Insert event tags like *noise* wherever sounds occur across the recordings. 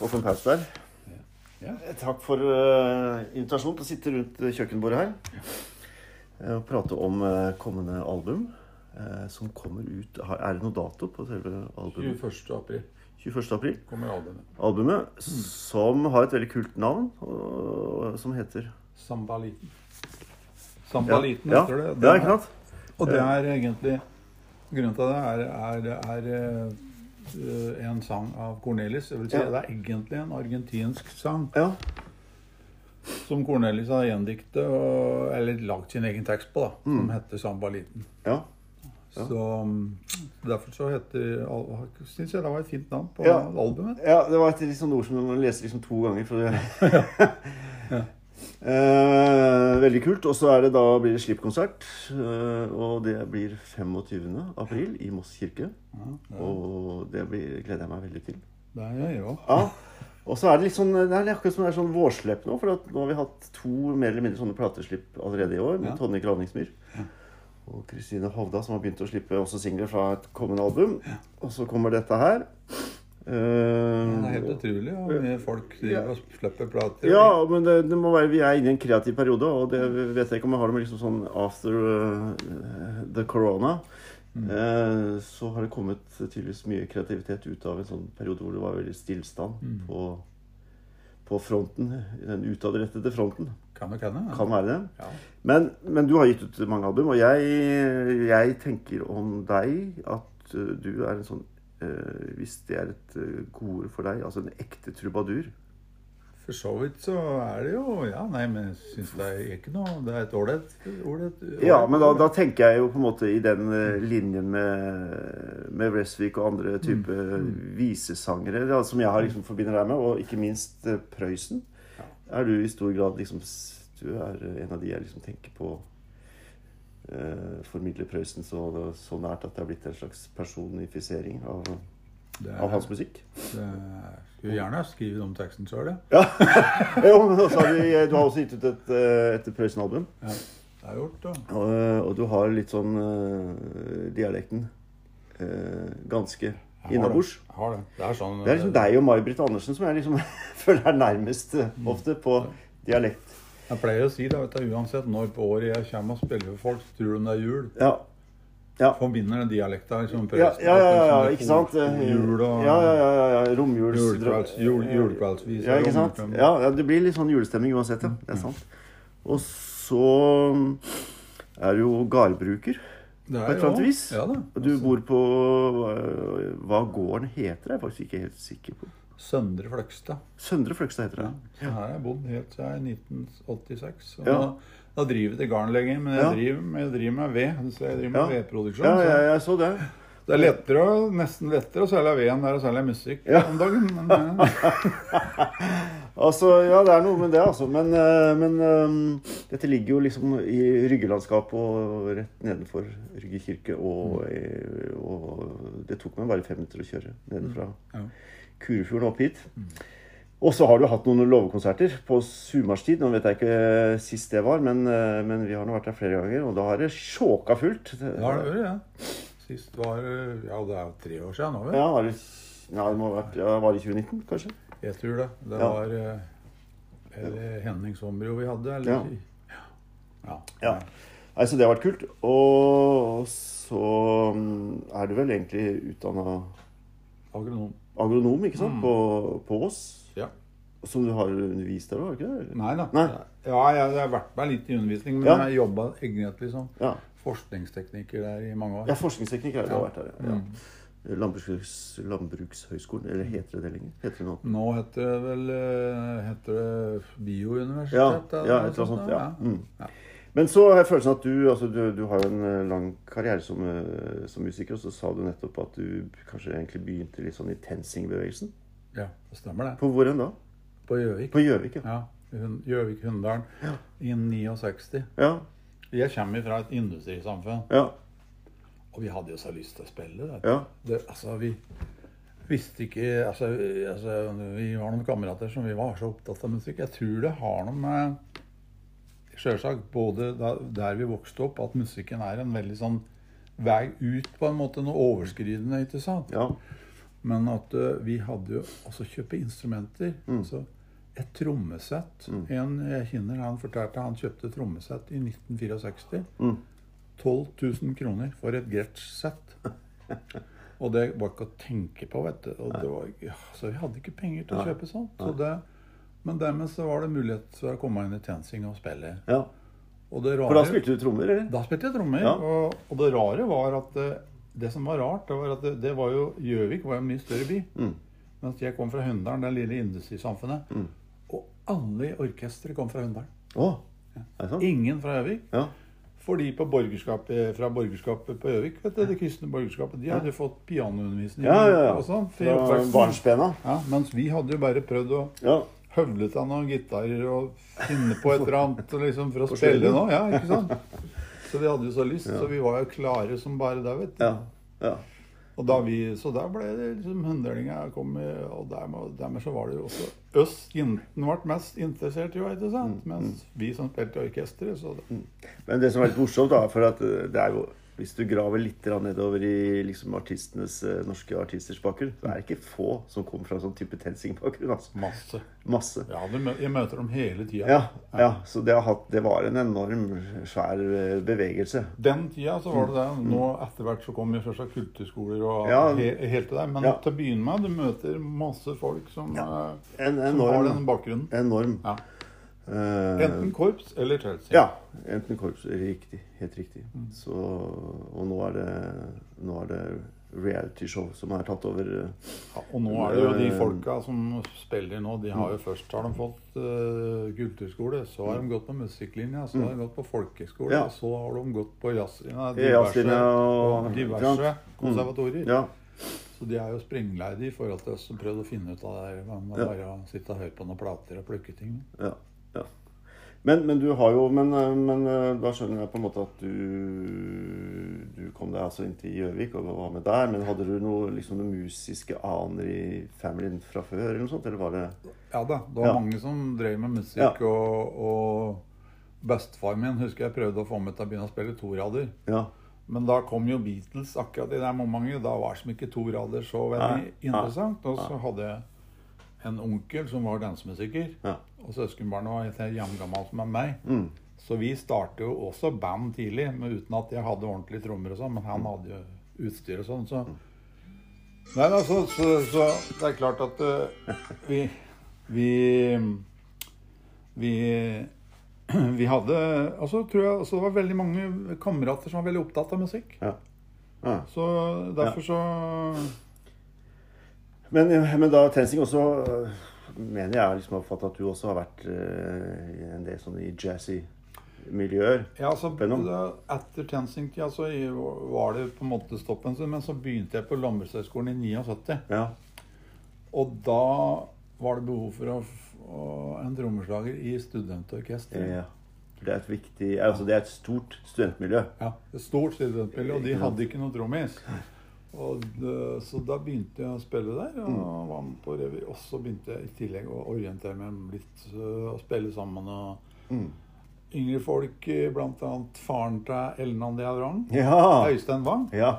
Åpen pause der. Ja. Eh, Takk for uh, invitasjonen til å sitte rundt eh, kjøkkenbordet her eh, og prate om uh, kommende album. eh, som kommer ut har- Er det noe dato på selve albumet? 21. april 21. april. kommer albumet. Albumet som har et veldig kult navn, og, som heter Sambaliten. Sambaliten ja, heter det. Ja, ikke sant? Og det er egentlig Grunnen til det er, er, er en sang av Cornelis. Jeg vil si Ja. Det er egentlig en argentinsk sang Ja. som Cornelis har gjendiktet eller lagd sin egen tekst på, da, som Mm. heter Sambaliten. ja. Ja. Så um, Derfor så heter Syns jeg det var et fint navn på Ja. albumet. Ja, det var et sånn ord som man leser liksom to ganger. For det. *laughs* Ja. *laughs* eh, veldig kult. Og så det da blir det slippkonsert. Eh, og det blir 25. april i Moss kirke. Ja, ja. Og det blir, gleder jeg meg veldig til. Det er jeg òg. Ja. Og så er det litt sånn, det er akkurat som det er sånn vårslipp nå. For nå har vi hatt to mer eller mindre sånne plateslipp allerede i år. Med Ja. Tonje Graningsmyr og Kristine Hovda, som har begynt å slippe også singler fra et kommende album. Og så kommer dette her. Eh, Det er helt utrolig hvor mye folk driver og slipper plater. Ja, men det, det må være, vi er inne i en kreativ periode, og det vet jeg ikke om jeg har det med liksom sånn after uh, the corona. Eh, så har det kommet tydeligvis mye kreativitet ut av en sånn periode hvor det var veldig stillstand Mm. på, på fronten. Den utadrettede fronten. Kan hende. ja. Kan være det. Ja. Men, men du har gitt ut mange album, og jeg, jeg tenker om deg at du er en sånn Hvis det er et uh, gode for deg, altså en ekte trubadur. For så vidt så er det jo Ja, nei, men jeg syns det er ikke noe Det er et ålreit ord. Ja, men da, da tenker jeg jo på en måte i den eh, linjen med, med Resvik og andre type visesangere ja, som jeg har liksom forbinder deg med, og ikke minst Prøysen. Er du i stor grad liksom Du er en av de jeg liksom tenker på uh, formidler Prøysen så, så nært at det har blitt en slags personifisering av, er, av er, hans musikk. det er, Skulle gjerne skrevet om teksten sjøl, ja. Ja. *laughs* jo, men også har du, du har også gitt ut et, eh, et Prøysen-album. ja. Det er gjort, da. Og, og du har litt sånn eh, dialekten eh, ganske Jeg innabords. det. Har det. Det er sånn Det er liksom deg og May-Britt Andersen som jeg liksom *laughs* føler er nærmest eh, ofte på dialekt. Jeg pleier å si det, vet du, uansett når på året jeg kommer og spiller for folk, så tror de det er jul. Ja. Ja. Forbinder den dialekta liksom Ja, ja, ja, ja, ja, ikke sant? Jul og Ja, ja, ja, ja. Romjuls... Julekvelds, jul, julekveldsvis. Ja, ikke sant? Ja, det blir litt sånn julestemning uansett, ja. Det er sant. Og så er du jo gardbruker. Det På et eller annet vis. Ja da. Du bor på hva- Hva gården heter, er jeg faktisk ikke helt sikker på. Søndre Fløgstad. Søndre Fløgstad heter Ja. det. Så her har jeg bodd helt siden 1986. Og Ja. da, da driver jeg ikke garn lenger, men jeg, Ja. driver, jeg driver med ved. Så jeg driver med Ja. vedproduksjon. Ja, ja, jeg så det. Det er lettere, nesten lettere å selge ved enn det er å selge musikk Ja. om dagen. Men, eh, *laughs* Altså, ja, det er noe med det, altså. Men, eh, men um, dette ligger jo liksom i Ryggelandskapet og rett nedenfor Rygge kirke. Og, eh, og det tok meg bare fem minutter å kjøre nedenfra ja. Kurefjorden opp hit. Og så har du hatt noen låvekonserter på sumarstid. Nå vet jeg ikke sist det var, men, eh, men vi har nå vært der flere ganger, og da har det sjåka fullt. Det har det ja. Sist var eh, Ja, det er jo tre år siden nå, vel? Ja, var det, ja, det må ha vært ja, Var det 2019, kanskje? Jeg tror det. Det Ja. var eh, Er Henning Sombro vi hadde, eller? Ja. Ja. Ja. Så det har vært kult. Og så mm, er du vel egentlig utdanna Agronom. Agronom, ikke sant? Mm. På, på Ås. Ja. Som du har undervist der òg, ikke det? Nei da. Nei. Ja, jeg, har vært med litt i undervisning, men Ja. jeg jobba egentlig som Ja. forskningstekniker der i mange år. ja forskningstekniker har jeg Ja. vært der. Ja. Mm. Landbruks, landbrukshøgskolen, eller heter det det lenger? Heter det noe? Nå heter det vel eh, heter det Ja, Biouniversitet? eller ja, et eller annet sånt. Ja. Mm. Men så har jeg følelsen at du, altså du, du har jo en eh, lang karriere som, eh, som musiker, og så sa du nettopp at du kanskje egentlig begynte litt sånn i TenSing-bevegelsen. ja, det stemmer det. På hvor enn da? På Gjøvik. På Gjøvik, ja. Gjøvik-Hunndalen Ja. i 69. Ja, Jeg kommer fra et industrisamfunn, ja, og vi hadde jo så lyst til å spille. Det. ja. Det, altså, vi visste ikke altså, altså, Vi var noen kamerater som vi var så opptatt av musikk. Jeg tror det har noe med Selvsagt både da, der vi vokste opp, at musikken er en veldig sånn vei ut, på en måte. Noe overskridende, ikke sant? ja. Men at uh, vi hadde jo også kjøpe instrumenter. Altså et trommesett. En jeg kjenner, han fortalte han kjøpte trommesett i 1964. Mm. 12 000 kroner for et Gretsch-sett. *laughs* Og det var ikke å tenke på, vet du. Og det var, ja, så vi hadde ikke penger til å kjøpe sånt. Så det, men dermed så var det mulighet for å komme inn i TenSing og spille. Ja. Og det For da spilte du trommer, eller? da spilte jeg trommer. Ja. Og, og det rare var at det, det som var rart, det var at det, det var jo Gjøvik var jo en mye større by. Mm. Mens jeg kom fra Hunndalen, det lille industrisamfunnet. Mm. Og alle i orkesteret kom fra Hunndalen. Oh? Ingen fra Gjøvik. Ja. Fordi på borgerskapet, fra borgerskapet på Gjøvik, vet du, det kristne borgerskapet, de hadde fått pianoundervisning. Ja, ja, ja. og sånn, Fra barnsbena. Ja, mens vi hadde jo bare prøvd å Ja. høvle til noen gitarer og finne på et eller annet liksom, for å spille nå. Ja, ikke sant? Så vi hadde jo så lyst, så vi var jo klare som bare det, vet du. Ja. ja. Og da vi, så der ble det liksom hundrelinga kom og dermed, dermed så var det jo også oss jentene ble mest interessert i, ikke Mm, sant? Mens vi som spilte i orkesteret, så det, Men det som er litt morsomt, da, for at eh, det er jo hvis du graver litt nedover i liksom eh, norske artisters bakgrunn, så er det ikke få som kommer fra sånn type TenSing-bakgrunn. Altså. masse. Masse. Ja, jeg møter dem hele tida. Ja, ja, så det, har hatt, det var en enorm, svær eh, bevegelse. Den tida så var det det. Nå etter hvert så kom jo først kulturskoler og Mm. Ja. he, helt til der. Men Ja. til å begynne med, du møter masse folk som, eh, En som har den enorm, bakgrunnen. enorm Ja. Enten korps eller Chelsea. Ja. Enten korps. Riktig. Helt riktig. Mm. Så, og nå er det, nå er det reality-show som er tatt over. eh, Ja, og nå er det jo de Eh, folka som spiller nå, de har jo først har de fått uh, kulturskole, så har de gått på musikklinja, så har de gått på folkeskole, Ja. og så har de gått på jazzlinja, Jazzlinja og- diverse konservatorier. Ja. Så de er jo springleide i forhold til oss som prøvde å finne ut av det. Man Ja. bare sitte og høre på noen plater og plukke ting. Ja. Men, men du har jo men, eh, men eh, da skjønner jeg på en måte at du Du kom deg altså inn til Gjøvik og var med der. Men hadde du noe, liksom, noen musiske aner i familien fra før? eller noe sånt, eller var det Ja da, det var Ja. mange som drev med musikk, Ja. og, og bestefar min husker jeg prøvde å få meg til å begynne å spille torader. Ja. Men da kom jo Beatles akkurat i det momentet. Da var som ikke torader så veldig Nei, interessant. Og så hadde jeg en onkel som var dansemusiker. Ja. Og søskenbarnet var jevngammel som meg. Mm. Så vi startet jo også band tidlig, men uten at jeg hadde ordentlige trommer og sånn. Men han hadde jo utstyr og sånn, så Nei, altså, så, så det er klart at uh, vi Vi Vi *clears throat* vi hadde altså tror jeg, altså Det var veldig mange kamerater som var veldig opptatt av musikk. ja. ja. Så derfor så Men, men da TenSing også øh, mener jeg liksom har oppfattet at du også har vært øh, i en del sånn i jazzy miljøer. Ja, altså Etter TenSing-tida så var det på en måte stopp en stund. Men så begynte jeg på Landbrukshøgskolen i 79. Ja. Og da var det behov for å få en trommeslager i studentorkester. ja. Det er et viktig Altså det er et stort studentmiljø. Ja, et stort studentmiljø, og de hadde ikke noe trommis. *laughs* Og det, så da begynte jeg å spille der, og var med på revy. Og så begynte jeg i tillegg å orientere meg litt øh, og spille sammen. Og Mm. yngre folk, øh, blant annet faren til Ellen Andrea Wrang. Ja. Øystein Wang. ja.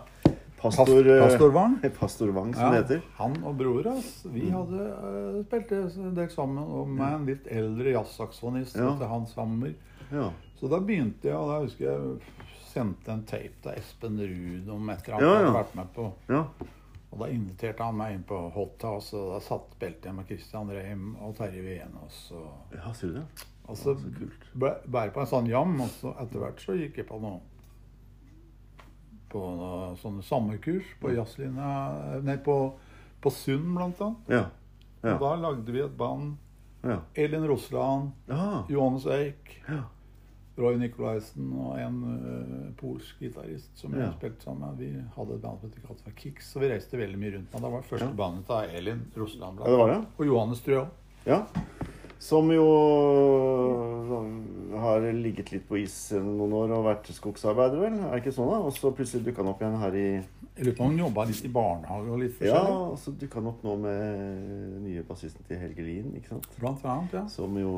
Pastor, Pastor Wang. *laughs* Pastor Wang, som det heter. han og bror hans, vi hadde uh, spilt en del sammen. Og med en litt eldre jazzsaksonist Ja. som heter Hans Hammer. Ja. Så da begynte jeg, og da husker jeg sendte en tape til Espen Ruud om et eller annet Ja, ja. hadde vært med på. ja. Og da inviterte han meg inn på Hot House, og da satt, beltet jeg med Christian Reim og Terje Venås. Og, Ja, sier du det? og så så kult. ble- på en sånn jam, og så etter hvert så gikk jeg på noe på noe sånne sommerkurs Mm. på jazzlinja Nei, på, på Sund, blant annet. Ja. Ja. Og da lagde vi et band. Ja. Elin Rosland, Ja Johannes Eik, ja. Roy Nicolaisen og en uh, polsk gitarist som Ja. jeg spilte sammen med. Vi hadde et band som het for Kicks, og vi reiste veldig mye rundt. Men det var første Ja. bandet til Elin Rosland. ja, det var det? Og Johannes, Strø òg. Ja. Som jo har ligget litt på is noen år og vært skogsarbeider, vel? Er det ikke sånn, da? Og så plutselig dukka han opp igjen her i Jeg lurer på om han jobba litt i barnehage og litt Ja, forskjellig. og så dukka han opp nå med nye bassisten til Helge Lien, ikke sant? Blant annet, ja. Som jo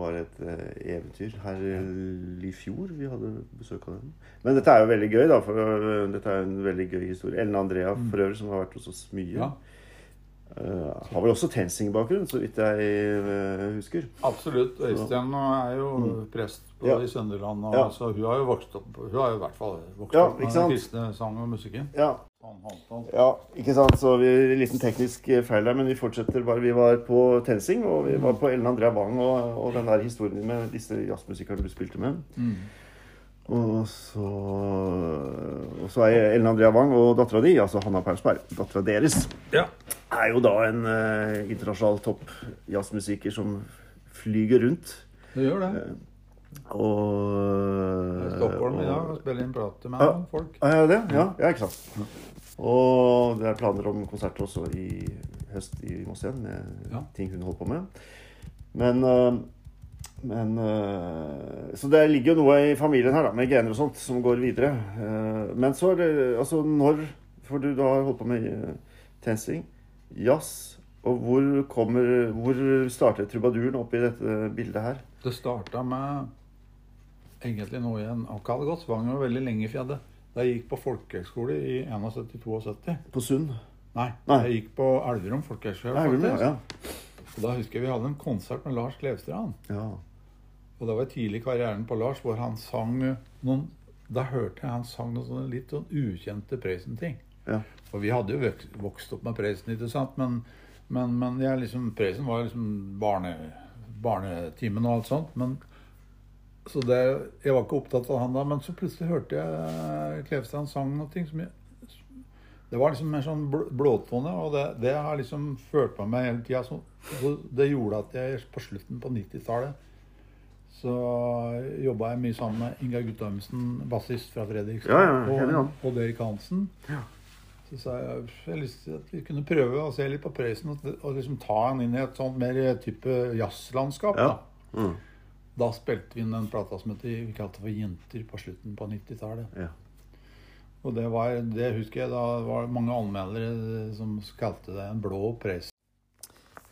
var et eh, eventyr her i fjor. Vi hadde besøk av den. Men dette er jo veldig gøy, da. For øh, dette er en veldig gøy historie. Ellen Andrea for øvrig, som har vært hos oss mye. Ja. Eh, har vel også TenSing-bakgrunn, så vidt jeg uh, husker. Absolutt. Øystein er jo prest på, Mm. Ja. i Sønderland. Og, Ja. Så hun har jo vokst opp Hun har jo i hvert fall vokst Ja, opp med den kristne sang og musikken. Ja, han. ja, ikke sant? Så vi en liten teknisk eh, feil der, men vi fortsetter bare. Vi var på TenSing, og vi var på Ellen Andrea Wang og, og den der historien med disse jazzmusikerne du spilte med. Mm. Og så, og så er Ellen Andrea Wang og dattera di, altså Hanna Persberg, dattera deres, Ja. Er jo da en uh, internasjonal topp jazzmusiker som flyger rundt. Det gjør det. Og I Stockholm i dag og spiller inn plate med uh, folk. Ja, ja, det? Ja, ja, ikke sant. Og det er planer om konsert også i høst i Moss igjen, med Ja. ting hun holder på med. Men, men Så det ligger jo noe i familien her, da, med gener og sånt, som går videre. Eh, Men så er det Altså, når For du da har holdt på med uh, TenSing, jazz, og hvor kommer Hvor startet trubaduren oppi dette bildet her? Det starta med egentlig noe igjen. Hadde gått Svanger veldig lenge i fjeddet. Da jeg gikk på folkehøgskole i 71-72. På Sund? Nei, Nei. jeg gikk på Elverum folkehøgskole. Ja. Ja. Og da husker jeg vi hadde en konsert med Lars Klevstrand. ja. Og det var tidlig i karrieren på Lars hvor han sang noen Da hørte jeg han sang noen sånne litt sånn ukjente Prøysen-ting. Ja. For vi hadde jo vokst, opp med Prøysen, ikke sant? Men, men, men jeg liksom, Prøysen var liksom barne, barnetimen og alt sånt. Men, så det, jeg var ikke opptatt av han da. Men så plutselig hørte jeg Klevstrand sang noe som jeg Det var liksom mer sånn blåtone, og det, det har liksom ført med meg hele tida. Så, så det gjorde at jeg på slutten på 90-tallet så jobba jeg mye sammen med Ingar Guttormsen, bassist fra Fredrikstad, Ja, ja, og, og Erik Hansen. Ja. Så sa jeg jeg har lyst til at vi kunne prøve å se litt på Prøysen og, og liksom ta han inn i et sånt mer type jazzlandskap. Ja. Da. Mm. da spilte vi inn den plata som heter, vi kalte for Jenter på slutten på 90-tallet. ja. Og det, var, det husker jeg da var det mange anmeldere som kalte det en blå Prøysen.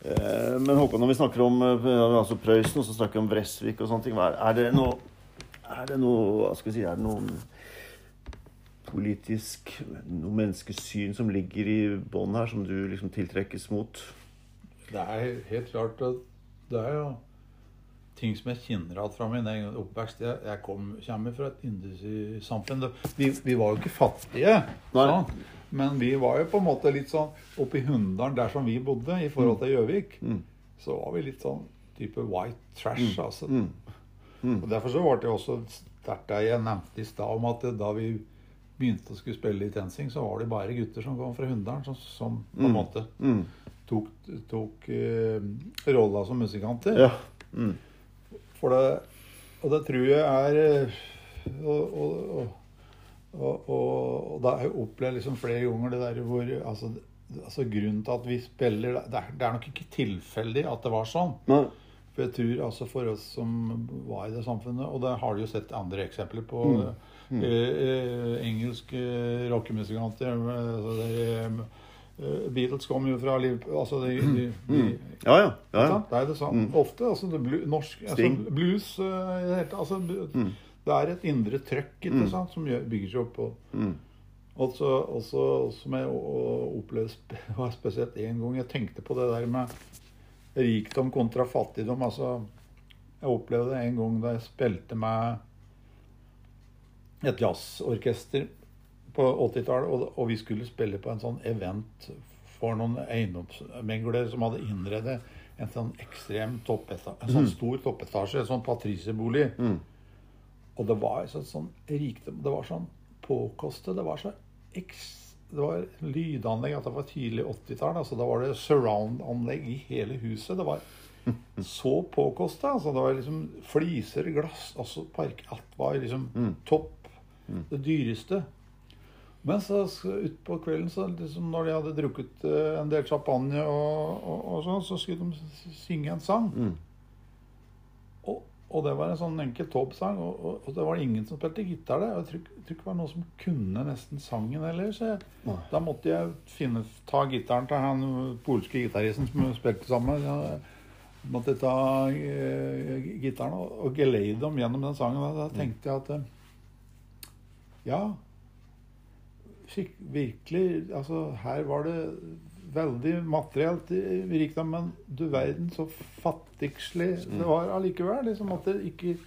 Eh, Men Håkon, når vi snakker om eh, altså Prøysen, og så snakker vi om Vresvik og sånne ting, er det noe Er det noe Hva skal vi si Er det noen politisk Noe menneskesyn som ligger i bånn her, som du liksom tiltrekkes mot? Det er helt klart at det er jo ting som jeg kjenner igjen fra min egen oppvekst. Jeg, jeg kom, kommer fra et industrisamfunn. Vi, vi var jo ikke fattige, sånn. men vi var jo på en måte litt sånn oppi i Hunndalen, der som vi bodde, i forhold til Gjøvik, Mm. så var vi litt sånn type white trash. altså. Mm. Mm. Og Derfor så ble det også sterkt det jeg nevnte i stad om at da vi begynte å skulle spille i TenSing, så var det bare gutter som kom fra Hunndalen, som, som på en Mm. måte Mm. tok, tok uh, rolla som musikanter. Ja. Mm. For det, og det tror jeg er eh, Og, og, og, og, og, og da har jeg opplevd liksom flere ganger det der hvor altså, altså Grunnen til at vi spiller Det er, det er nok ikke tilfeldig at det var sånn. Nei. For jeg tror altså for oss som var i det samfunnet, og det har du jo sett andre eksempler på Mm. Eh, eh, Engelske rockemusikanter altså eh, Beatles kom jo fra Liverpool altså de, de, de, Ja, ja. ja, ja. Det er det samme Mm. Ofte. altså det blu, norsk, altså, Blues eh, altså, Mm. Det er et indre trøkk ikke Mm. sant, som bygger seg opp. Og, også, og så, som jeg opplevde *laughs* var spesielt én gang Jeg tenkte på det der med rikdom kontra fattigdom. altså Jeg opplevde det en gang da jeg spilte med et jazzorkester på 80-tallet, og, og vi skulle spille på en sånn event for noen eiendomsmeglere som hadde innredet en sånn ekstrem toppetasje en sånn stor toppetasje, en sånn patriciebolig. Mm. Og det var så, sånn rikdom Det var sånn påkostet. Det var så eks, Det var lydanlegg at det var tidlig 80-tall. Altså, da var det surround-anlegg i hele huset. Det var *laughs* så påkosta. Altså, det var liksom fliser, glass altså park, Alt var liksom Mm. topp. Det dyreste. Men så utpå kvelden, så liksom når de hadde drukket eh, en del champagne, og, og, og sånn, så skulle de synge en sang. Mm. Og, og det var en sånn enkel toppsang, og, og, det var ingen som spilte gitar der. Jeg tror, ikke- tror ikke det var noen som kunne nesten sangen heller. Så jeg, da måtte jeg finne, ta gitaren til han polske gitaristen som spilte sammen. Jeg, måtte ta uh, gitaren og, og geleide dem gjennom den sangen. Da, da tenkte jeg at eh, ja, skikk, virkelig Altså, her var det veldig materielt rikdom, men du verden så fattigslig Mm. det var allikevel. Liksom at det ikke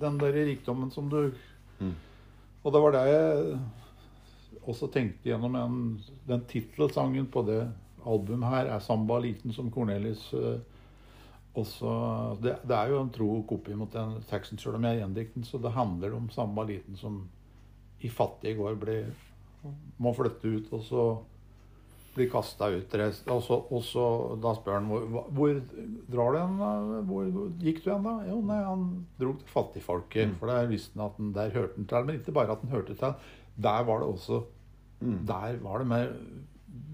Den der rikdommen som du Mm. Og det var det jeg også tenkte gjennom en, den tittelsangen på det albumet her, er 'Samba liten som Cornelis'. eh, også, det, det er jo en tro kopi mot den teksten, sjøl om jeg gjendikter gjendikten. Så det handler om Samba liten som i fattige gård blir, må flytte ut, og så blir kasta ut. Og, så, og så da spør han hvor, hvor drar du hen? Hvor, hvor gikk du hen, da? Jo, nei, han dro til fattigfolket. Mm. For der visste han at han, der hørte han til. Men ikke bare at han hørte til. Der var det også Mm. Der var det mer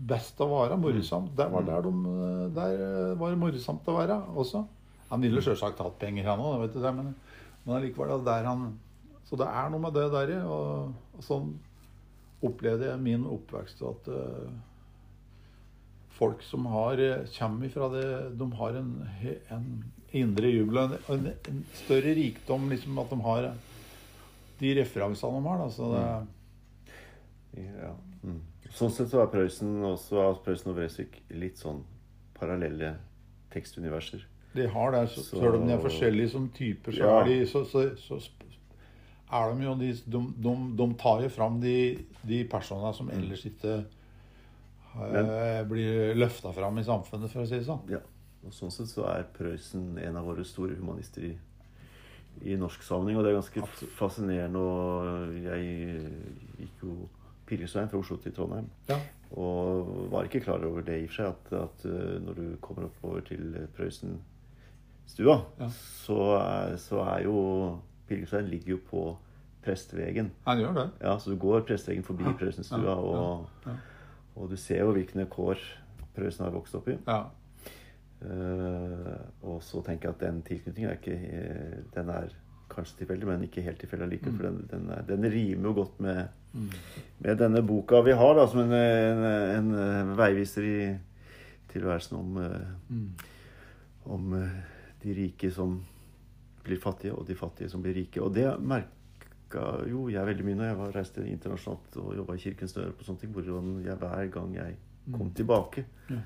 best å være. Morsomt. Der var, der, de, der var det morsomt å være også. Han ville sjølsagt hatt penger, han òg, vet du det, men, men allikevel er der han Så det er noe med det der, og, og sånn opplevde jeg min oppvekst. At uh, folk som har eh, kommer ifra det De har en, en indre jubel og en, en, større rikdom. liksom At de har de referansene de har. Da, så det, Ja. Mm. Sånn sett så er Prøysen også Prøysen og Vreeswijk litt sånn parallelle tekstuniverser. De har det. Så, Så- Selv om de er forskjellige som typer, så Ja. de så, så, er de jo de, de, de, de tar jo fram de, de personene som ellers ikke eh, blir løfta fram i samfunnet, for å si det sånn. Ja. Og sånn sett så er Prøysen en av våre store humanister i, i norsk sammenheng. Og det er ganske fascinerende. Og jeg gikk jo pilegrimsveien fra Oslo til Trondheim. Ja. Og var ikke klar over det i og for seg, at, at uh, når du kommer oppover til Prøysen-stua, Ja. så, så er jo Pilegrimsveien ligger jo på Prestevegen. Han gjør det. Ja, så du går Prestevegen forbi Ja, Prøysenstua, og, og du ser jo hvilke kår Prøysen har vokst opp i. Ja. Uh, og så tenker jeg at den tilknytningen er ikke Den er kanskje tilfeldig, men ikke helt tilfeldig likevel. Mm. For den, den, er, den rimer jo godt med, med denne boka vi har, da, som en, en, en, veiviser i tilværelsen om, eh, Mm. om eh, de rike som blir fattige, og de fattige som blir rike. Og det merka jo jeg veldig mye når jeg var, reiste internasjonalt og jobba i Kirkens Dør på sånne ting, hvor jeg hver gang jeg kom tilbake, Ja.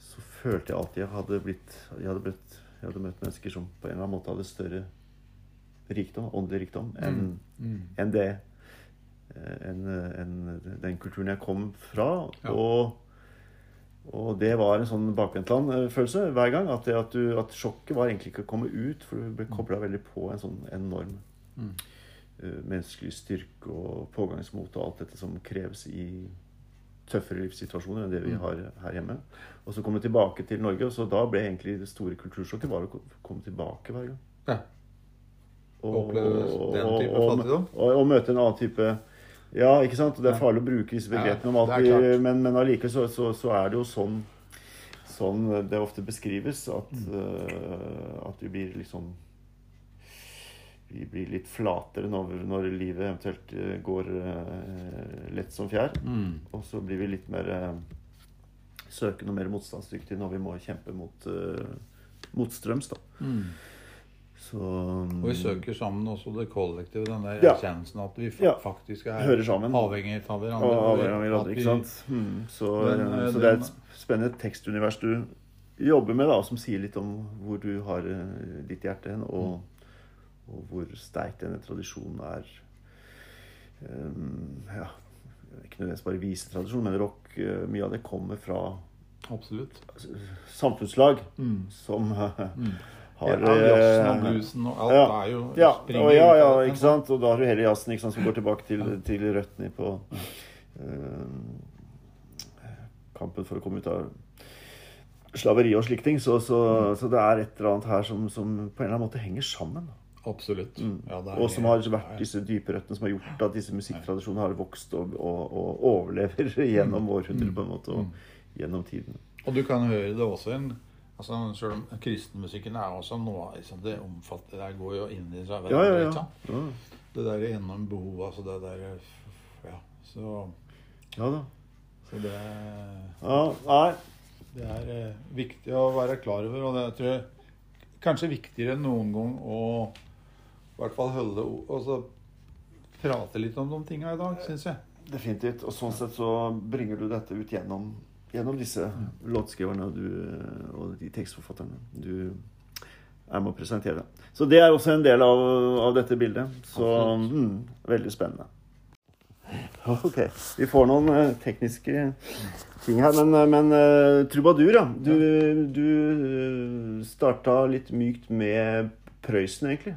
så følte jeg alltid jeg hadde blitt jeg hadde, blitt, jeg hadde møtt mennesker som på en eller annen måte hadde større rikdom, åndelig rikdom, enn Mm. en det eh, enn en, den kulturen jeg kom fra. Ja. Og, og det var en sånn bakvendtland-følelse hver gang. At, det at, du, at sjokket var egentlig ikke å komme ut, for du ble kobla veldig på en sånn enorm Mm. uh, menneskelig styrke og pågangsmot og alt dette som kreves i tøffere livssituasjoner enn det vi Mm. har her hjemme. Og så kom du tilbake til Norge, og så da ble egentlig det store kultursjokket bare å komme tilbake hver gang. Ja. Og, Oppleve den type type og- og, Og, og møte en annen type Ja, ikke sant? Det er farlig å bruke disse begrepene om alt, vi- men, men allikevel så, så, så er det jo sånn Sånn det ofte beskrives, at, eh, at vi blir liksom Vi blir litt flatere når, når livet eventuelt eh, går uh, lett som fjær. Mm. Og så blir vi litt mer uh, søkende og mer motstandsdyktige når vi må kjempe mot, uh, motstrøms. da. Mm. Så Og vi søker sammen også det kollektive, den der erkjennelsen at vi Ja. faktisk er avhengig av hverandre. Og avhengig av hverandre, ikke sant? Mm, så, Den, eh, så det er et spennende tekstunivers du jobber med, da, som sier litt om hvor du har eh, ditt hjerte hen, og, og hvor sterk denne tradisjonen er. Um, ja, ikke nødvendigvis bare visetradisjon, men rock. eh, mye av det kommer fra Absolutt. samfunnslag Mm. som eh, *laughs* Mm. Har ja, jazzen og eh, bluesen og alt ja, er jo Ja, og ja, ja, ikke sant? Og da har du hele jazzen ikke sant, som går tilbake til, til røttene på uh, kampen for å komme ut av slaveri og slike ting. Så, så, så det er et eller annet her som, som på en eller annen måte henger sammen. Absolutt. Mm. Ja, det er- og som har vært disse dype røttene som har gjort at disse musikktradisjonene har vokst og, og, og overlever *laughs* gjennom århundrer på en måte, og gjennom tiden. Og du kan høre det også i en altså, Selv om kristenmusikken er også noe liksom, Det omfatter Det går jo inn i seg Ja, ja, ja. Ja, Det der gjennom behov, altså det der Ja. Så, ja da. så det, Ja, nei. det er eh, viktig å være klar over, og det jeg tror jeg kanskje viktigere enn noen gang å i hvert fall holde Og Altså prate litt om de tinga i dag, syns jeg. Definitivt. Og sånn sett så bringer du dette ut gjennom, gjennom disse låtskriverne du, og de tekstforfatterne du er med å presentere. Så det er også en del av, av dette bildet. Så mm, veldig spennende. Ok. Vi får noen eh, tekniske ting her. Men, eh, men eh, trubadur, ja. Du, du starta litt mykt med Prøysen, egentlig.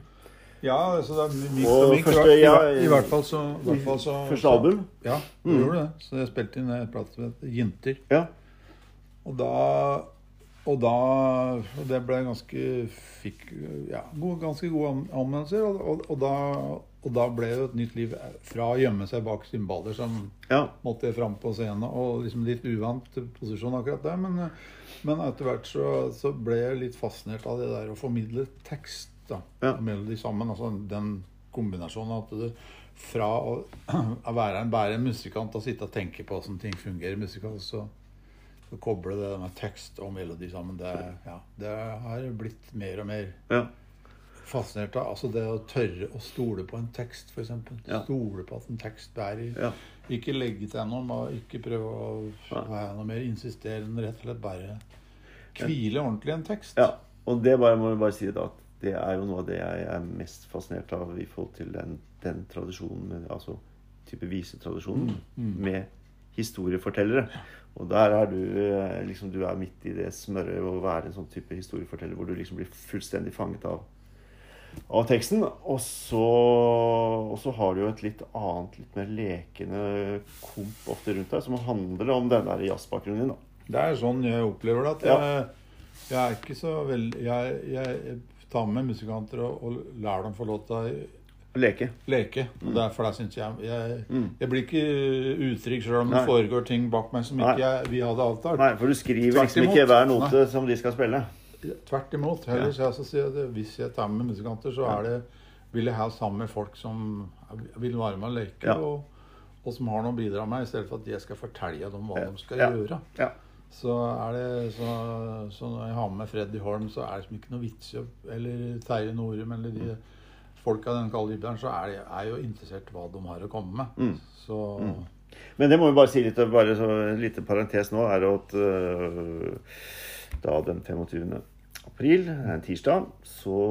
Ja, så det er mykt Og og mykt. første- ja, I hvert fall så, i hvert fall så Første album. Ja, det Mm. gjorde det. Så jeg spilte inn en plate som het 'Jinter'. Ja. Og da Og da og Det ble ganske Fikk ja, gode, ganske gode anmeldelser. Og, og, og, da, og da ble det et nytt liv fra å gjemme seg bak cymbaler som ja. måtte fram på scenen. Og liksom litt uvant posisjon akkurat der. Men, men etter hvert så, så ble jeg litt fascinert av det der å formidle tekst da, Ja. melodi sammen. Altså den kombinasjonen at du fra å, *clears throat* å være en, bare musikant og sitte og tenke på hvordan ting fungerer musikalsk, så, så koble det med tekst og melodi sammen. Det, ja, det har blitt mer og mer ja. fascinert av. Altså det å tørre å stole på en tekst, f.eks. Ja. Stole på at en tekst bærer. ja. Ikke legge til noe, og ikke prøve å være noe mer insisterende. Rett og slett bare hvile ordentlig i en tekst. Ja, og det bare, må jeg bare si da, at det er jo noe av det jeg er mest fascinert av i forhold til den, den tradisjonen, altså type visetradisjonen, med historiefortellere. Og der er du eh, liksom, du er midt i det smøret å være en sånn type historieforteller hvor du liksom blir fullstendig fanget av av teksten. Og så, og så har du jo et litt annet, litt mer lekende komp ofte rundt deg, som handler om den der jazzbakgrunnen din. da. Det er sånn jeg opplever det. At Ja. jeg, jeg er ikke så veldig jeg, jeg tar med musikanter og, og lar dem få lov til å Leke. leke. Mm. derfor der syns jeg, jeg Mm. Jeg blir ikke utrygg selv om Nei. det foregår ting bak meg som ikke jeg, vi hadde avtalt. Nei, for du skriver liksom ikke hver note som de skal spille. Tvert imot. Heller ja. jeg så sier det, Hvis jeg tar med musikanter, så er det, vil jeg ha sammen med folk som vil være med og leke, Ja. og, og som har noe å bidra med, i stedet for at jeg skal fortelle dem hva Ja. de skal gjøre. Ja. Så er det så, så når jeg har med Freddy Holm, så er det liksom ikke noe vits i Eller Terje Norum eller de folk av den kaliberen, så er jeg er jo interessert i hva de har å komme med. Mm. Så Men det må vi bare si litt, bare så en liten parentes nå, er at uh, da den 25. april, en tirsdag, så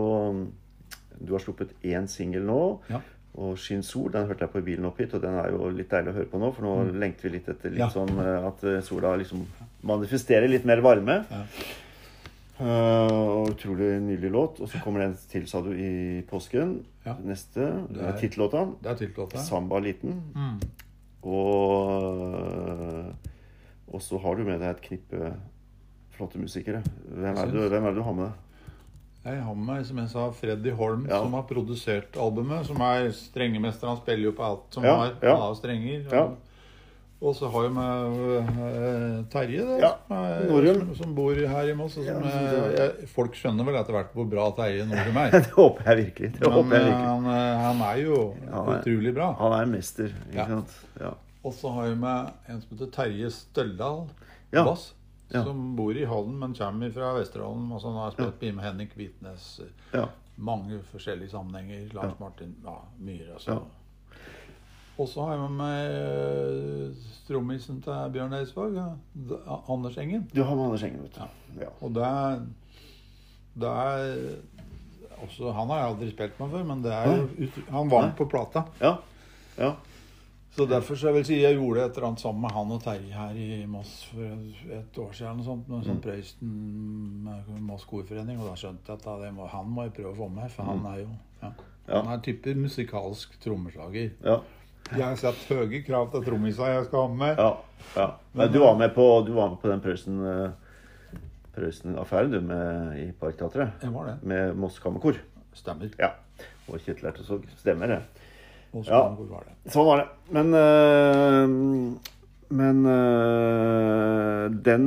Du har sluppet én singel nå. ja. Og 'Skinn sol' den hørte jeg på i bilen opp hit, og den er jo litt deilig å høre på nå. For nå lengter vi litt etter litt Ja. sånn øh, at øh, sola liksom manifesterer litt mer varme. Ja. Uh, og utrolig nydelig låt. Og så kommer det en til, sa du, i påsken. Ja. Neste. Det er- tittellåta. 'Samba liten'. Mm. Og, og så har du med deg et knippe flotte musikere. Hvem er, det, du- hvem er det du har med deg? Jeg har med meg, som jeg sa, Freddy Holm, Ja. som har produsert albumet. Som er strengemester. Han spiller jo på alt som Ja, har ja. av strenger. Og, Ja. og så har jeg med uh, Terje, det, som, som, som bor her i Moss. Eh, folk skjønner vel etter hvert hvor bra Terje Norum er. *laughs* Det håper jeg virkelig. Håper jeg eh, virkelig. han, eh, han er jo han er- utrolig bra. Han er en mester, ikke Ja. sant? Og så har jeg med en som heter Terje Støldal Ja. Bass. Ja. Som bor i Halden, men kommer fra Vesterålen. Og sånn har spilt ja. med Henrik Hvitnes. ja. Mange forskjellige sammenhenger. Lars Martin ja, Myhre. Altså. Ja. Og så har jeg med meg eh, trommisen til Bjørn Eidsvåg. ja, Anders Engen. Du har med Anders Engen, vet du. Ja. Og det er, det er også, Han har jeg aldri spilt med før, men det er han var med på plata. Ja. ja. Så derfor så jeg vil si jeg gjorde et eller annet sammen med han og Terje her i Moss for et år siden. noe sånt, med sånn Prøysen med Moss Korforening. Og da skjønte jeg at må, han må jeg prøve å få med, for han er jo ja. Han er type musikalsk trommeslager. ja. Jeg har satt høye krav til trommisa jeg skal ha med. ja. ja. Men du var med på, du var med på den Prøysen eh, Prøysen-affæren du med i Parkteatret? Med Moss Kammerkor? Stemmer. Ja. Og Kjetil Ertesvåg. Stemmer det. Moss Ja. Var det. Sånn var det. Men øh, Men øh, den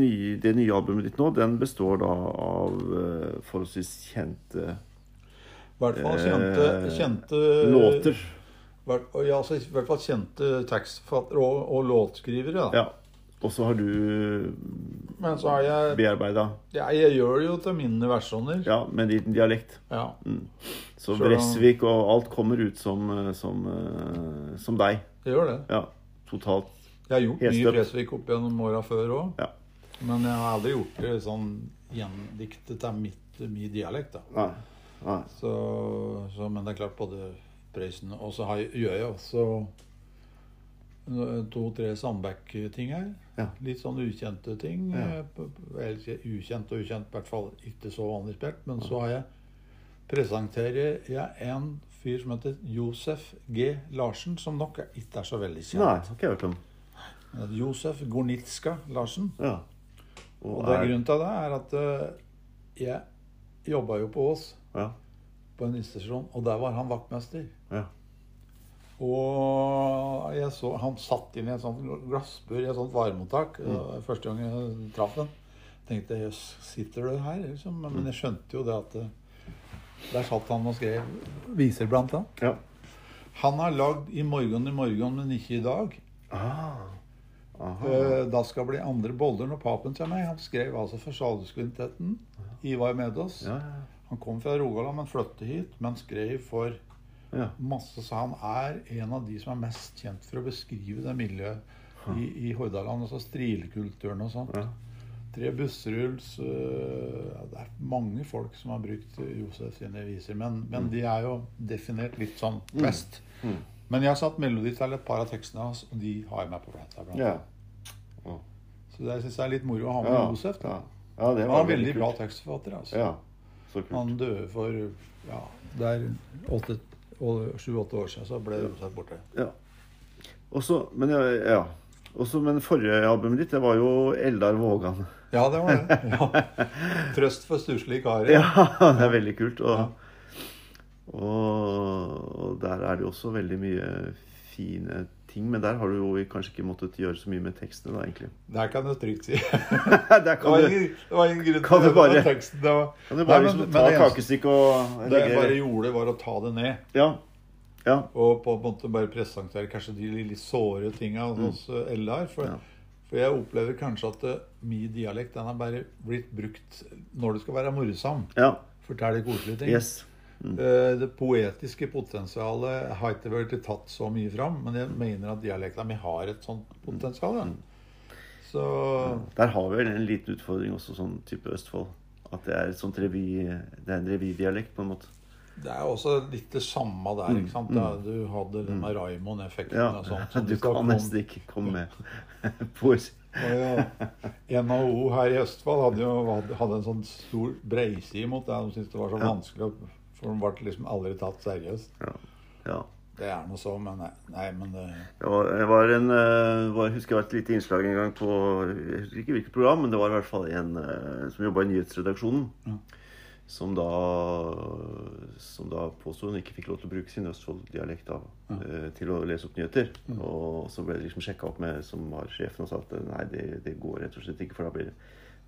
nye, det nye albumet ditt nå, den består da av øh, forholdsvis kjente I hvert fall kjente, kjente låter. Hvert, ja, altså, I hvert fall kjente tekstforfattere og, og låtskrivere. Ja. Og så har du Men så har jeg bearbeida ja, Jeg gjør det jo til mine versjoner. ja, med din dialekt. Ja. Så Så- Bresvik og alt kommer ut som, øh, som, øh, som deg. Det gjør det. Ja. Totalt Jeg har gjort mye Bresvik opp gjennom åra før òg. Ja. Men jeg har aldri gjort det sånn gjendiktet til mitt, min dialekt. da. Nei. Nei. Så, så, men det er klart både Prøysen Og så har, gjør jeg også to-tre Sandbekk-ting her. Ja. Litt sånn ukjente ting. Ja. ukjent og ukjent, i hvert fall ikke så vanlig spilt. Men så har jeg presenterer jeg en fyr som heter Josef G. Larsen, som nok er- ikke er så veldig kjent. Nei, har ikke hørt om. Josef Gornitska Larsen. Ja. Og det grunnen til det er at eh, jeg jobba jo på Ås, Ja. på en institusjon, og der var han vaktmester. Ja. Og jeg så Han satt inn i en sånn glassbur i et sånt varemottak. Mm. Første gang jeg traff ham, tenkte jøss, sitter du her? Liksom. Men jeg skjønte jo det at eh, der satt han og skrev viser, blant annet. ja. Han har lagd 'I morgen, i morgen, men ikke i dag'. Ah. Aha. Eh, Da skal bli andre boller når papen kommer. Han skrev altså for Salhuskvintetten. Ivar Medås. Ja, ja. Han kom fra Rogaland, men flyttet hit. Men skrev for ja. masse, så han er en av de som er mest kjent for å beskrive det miljøet i, i Hordaland. Altså strilkulturen og sånt. Ja. Tre bussrulls uh, ja, Det er mange folk som har brukt Josef sine viser, men, men de er jo definert litt sånn best. Mm. Men jeg har satt melodi til et par av tekstene hans, og de har jeg med på plata. Ja. annet. Så det synes jeg er litt moro å ha med Ja. Josef. Da. Ja. det var Han var veldig bra kult. tekstforfatter. Altså. Ja. Han døde for ja, det er åtte- og sju-åtte år siden, så ble Josef borte. Ja. Også, men ja. Også, men forrige albumet ditt, det var jo Eldar Vågan. Ja, det var det. *laughs* Ja. Trøst for stusslige karer. Ja, det er veldig kult. Og. Og, der er det jo også veldig mye fine ting. Men der har du jo kanskje ikke måttet gjøre så mye med tekstene, da, egentlig. *laughs* Der kan du trygt si. *laughs* der Det kan var du, ingen, det var ingen grunn Kan du bare- teksten. Det var, kan du bare Nei, liksom ta men kakestykket og Det jeg bare gjorde, var å ta det ned. Ja. Ja. Og på en måte bare presentere kanskje de litt såre tinga hos eh, Eldar. For, Mm. Ja. for jeg opplever kanskje at eh, min dialekt den har bare blitt brukt når det skal være morsom. ja. Fortelle koselige ting. Yes. Eh, Det poetiske potensialet har ikke vært tatt så mye fram, men jeg mener at dialekta mi har et sånt potensial. Mm. Så Der har vi vel en liten utfordring også, sånn type Østfold. At det er revy, det er en revydialekt, på en måte. det er også litt det samme der. ikke sant? Mm. du hadde den med Raymond-effekten Mm. Ja, og sånt. *laughs* du kan nesten ikke komme med *laughs* *laughs* poesi. Ja, NHO her i Østfold hadde jo hadde en sånn stor breiside mot det. De syntes det var så vanskelig, å- for den ble liksom aldri tatt seriøst. Ja. ja. Det er noe så, men nei, nei men det, var, det var en eh, var, Jeg husker det var et lite innslag en gang på Jeg husker ikke hvilket program, men det var i hvert fall en eh, som jobba i nyhetsredaksjonen. Ja. Som da Som da påsto hun ikke fikk lov til å bruke sin Østfold-dialekt Ja. eh, til å lese opp nyheter. Og så ble det liksom sjekka opp med som var sjefen og sa at nei, det, det går rett og slett ikke, for da blir det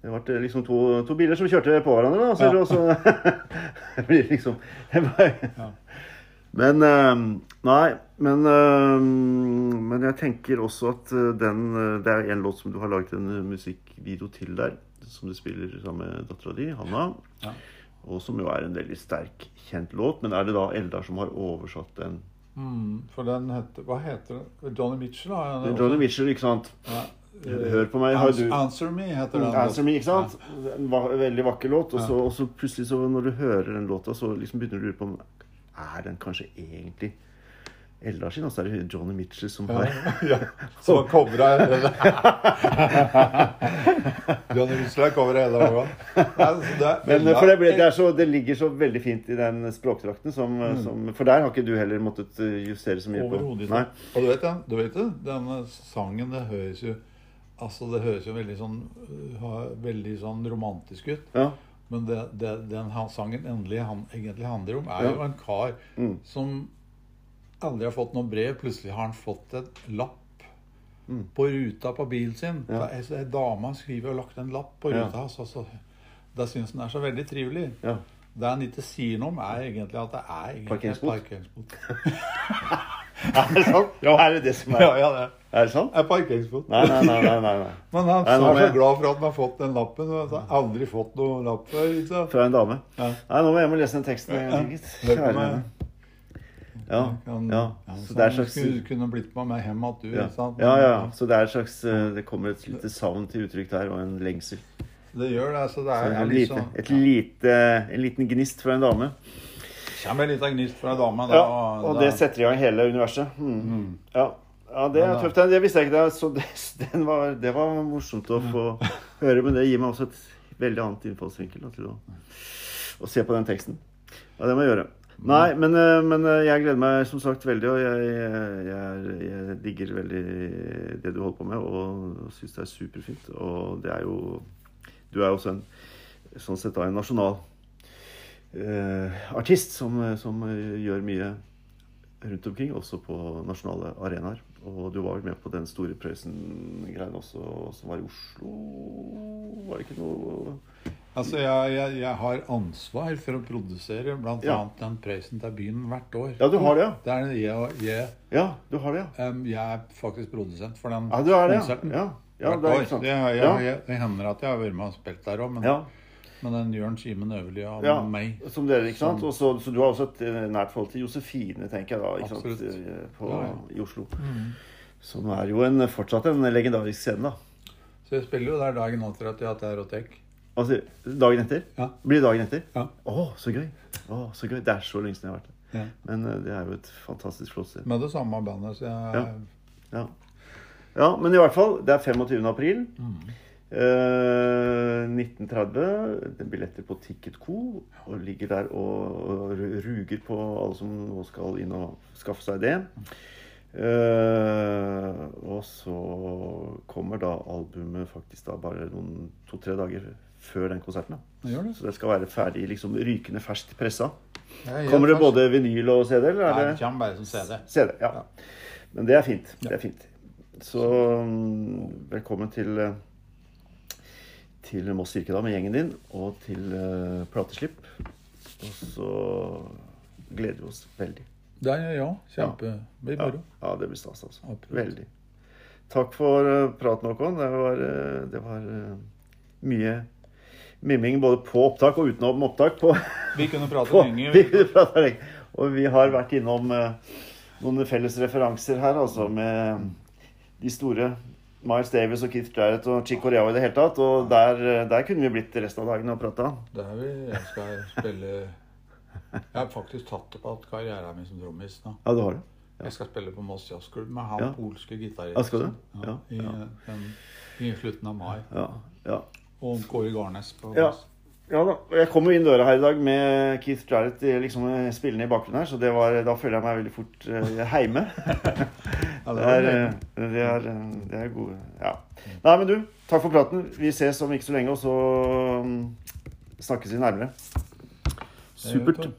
det ble liksom to, to biler som kjørte på hverandre, da. Så, Ja. *laughs* så det blir liksom *laughs* Ja. men eh, Nei, men eh, Men jeg tenker også at eh, den eh, Det er en låt som du har laget en eh, musikkvideo til der. Som du spiller sammen med dattera di, Hanna. Ja. Og som jo er en veldig sterk, kjent låt. Men er det da Eldar som har oversatt den? Mm, for den heter Hva heter den? Johnny Mitchell? har den Johnny Mitchell, ikke sant? Ja, Hør på meg, Ans- du- Answer Me heter den. Answer Me, ikke sant? En va veldig vakker låt. Og så, og så plutselig, så når du hører den låta, så liksom begynner du å lure på om Er den kanskje egentlig Eldar sin? Og så er det Johnny Mitchell som har ja, *laughs* som har covra *laughs* Johnny Mitchell har covra veien. Men for det, ble, det, så, det ligger så veldig fint i den språkdrakten. Som, som, for der har ikke du heller måttet eh, justere så mye på. Nei. Og du vet, den, du vet det, denne sangen, det høres jo Altså, det høres jo veldig sånn øh, Veldig sånn romantisk ut. Ja. Men det, det den sangen endelig han, egentlig handler om, er Ja. jo en kar Mm. som aldri har fått noe brev. Plutselig har han fått et lapp Mm. på ruta på bilen sin. Ja. Ei dame skriver og lagt en lapp på ruta hans. og så- Det syns han er så veldig trivelig. ja. Det han ikke sier noe om, er egentlig at det er egentlig Parkeringsbot? parkeringsbot. *laughs* Er det sant? Ja, er det det som er *laughs* Ja, ja, det Er det sant? er parkeringsbot. Nei, nei, nei. nei, nei. *laughs* Men han er så glad for at han har fått den lappen. Han har aldri fått noen lapp før. Ikke? Fra en dame. Ja. Nei, nå må jeg hjem og lese den teksten Ja, meg. Ja, kan- ja. Så, Så det er slags- skulle, kunne blitt med meg hjem at du, Ja. ja, ja. Så det er slags eh, Det kommer et lite savn til uttrykk der, og en lengsel. Det gjør det. Så det Så er, er en, lite, sånn et lite, en liten gnist fra en dame. Kommer en liten gnist fra ei dame. Da, Ja, og det, det setter i gang hele universet. Mm. Mm. Ja. Ja, det er tøft. Det visste jeg ikke. Det, så det, *laughs* den var, det var morsomt å få *laughs* høre, men det gir meg også et veldig annet innfallsvinkel da, til å, å se på den teksten. Ja, det må jeg gjøre. Nei, men, eh, men eh, jeg gleder meg som sagt veldig, og jeg, jeg, jeg, jeg digger veldig det du holder på med, og syns det er superfint. Og det er jo Du er jo også en sånn sett da en nasjonal eh, artist som, som eh, gjør mye rundt omkring, også på nasjonale arenaer. Og du var vel med på den store Prøysen-greien også, som var i Oslo? Var det ikke noe Altså, jeg, jeg, jeg har ansvar for å produsere bl.a. Ja. den Prøysen til byen hvert år. Ja, du har det, ja. Det er jeg, jeg, Ja, du har det, ja. Um, jeg er faktisk produsent for den Ja, du er det, ja. konserten. Ja, ja hvert det er ikke sant. Det, jeg, det hender at jeg har vært med og spilt der òg, men, Ja, men den Jørn Simen Øverli av ja, meg som dere, ikke sant? Som... så, så du har også et eh, nært forhold til Josefine, tenker jeg da, ikke sant? Absolutt. Eh, På, Ja, ja. i Oslo. Som er jo en, fortsatt en legendarisk scene, da. Så jeg spiller jo der dagen etter at jeg har hatt Erotek. Altså, dagen etter? Ja. Blir det dagen etter? Ja. Å, så gøy. Oh, så gøy. Det er så lenge siden jeg har vært der. Ja. Men eh, det er jo et fantastisk flott sted. Med det samme bandet, så jeg Ja. Ja. ja, men i hvert fall, det er 25. april. Eh, 1930. Det er billetter på Ticket Co. Og ligger der og, og ruger på alle som nå skal inn og skaffe seg det. Uh, og så kommer da albumet faktisk da bare noen to-tre dager før den konserten. da. Det det. Så det skal være ferdig liksom rykende ferskt pressa. Er Kommer det både vinyl og CD, eller Nei, det det kommer bare som CD. CD? Ja. Ja. Men det er fint. Ja. Det er fint. Så um, velkommen til eh, til Moss Kirke da med gjengen din, og til uh, plateslipp. Og så gleder vi oss veldig. Det er ja, kjempe. Blir Ja, moro. ja det blir stas, altså. Absolutt. Veldig. Takk for uh, praten, Håkon. Det var, uh, det var mye mimming både på opptak og utenom opptak. På, Vi kunne *laughs* prate på, lenge. vi kunne prate lenge. Og vi har vært innom noen felles referanser her, altså med de store Miles Davis og Keith Jarrett og Chick Corea i det hele tatt. Og der, der kunne vi blitt resten av dagen og prata. Det er vi. Jeg skal spille Jeg har faktisk tatt opp at karrieren min som trommis nå. Ja, du har det? Jeg skal spille på Moss Jazzklubb med han Ja. polske gitaristen. Ja. Ja, Ja, i. Den, I slutten av mai. Ja. ja. Og Kåre Garnes på Ja. Ja da. Jeg kom jo inn døra her i dag med Keith Jarrett liksom eh, spillende i bakgrunnen her, så det var, da føler jeg meg veldig fort uh, heime. *laughs* Det, er, det. eh, er, eh, det er gode Ja. Nei, men du, takk for praten. Vi ses om ikke så lenge, og så mm, snakkes vi nærmere. Supert.